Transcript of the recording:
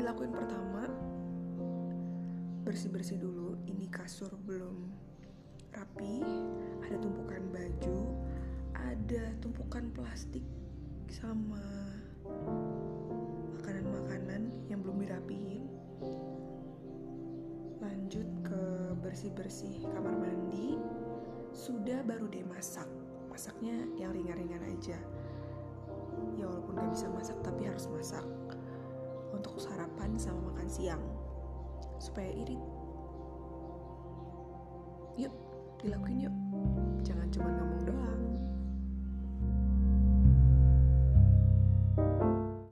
dilakuin pertama bersih-bersih dulu. Ini kasur belum rapi ada tumpukan baju ada tumpukan plastik sama makanan-makanan yang belum dirapihin. Lanjut ke bersih-bersih kamar mandi. Sudah baru deh masak. Masaknya yang ringan-ringan aja. Ya walaupun gak bisa masak tapi harus masak sarapan sama makan siang. Supaya irit. Yuk dilakuin yuk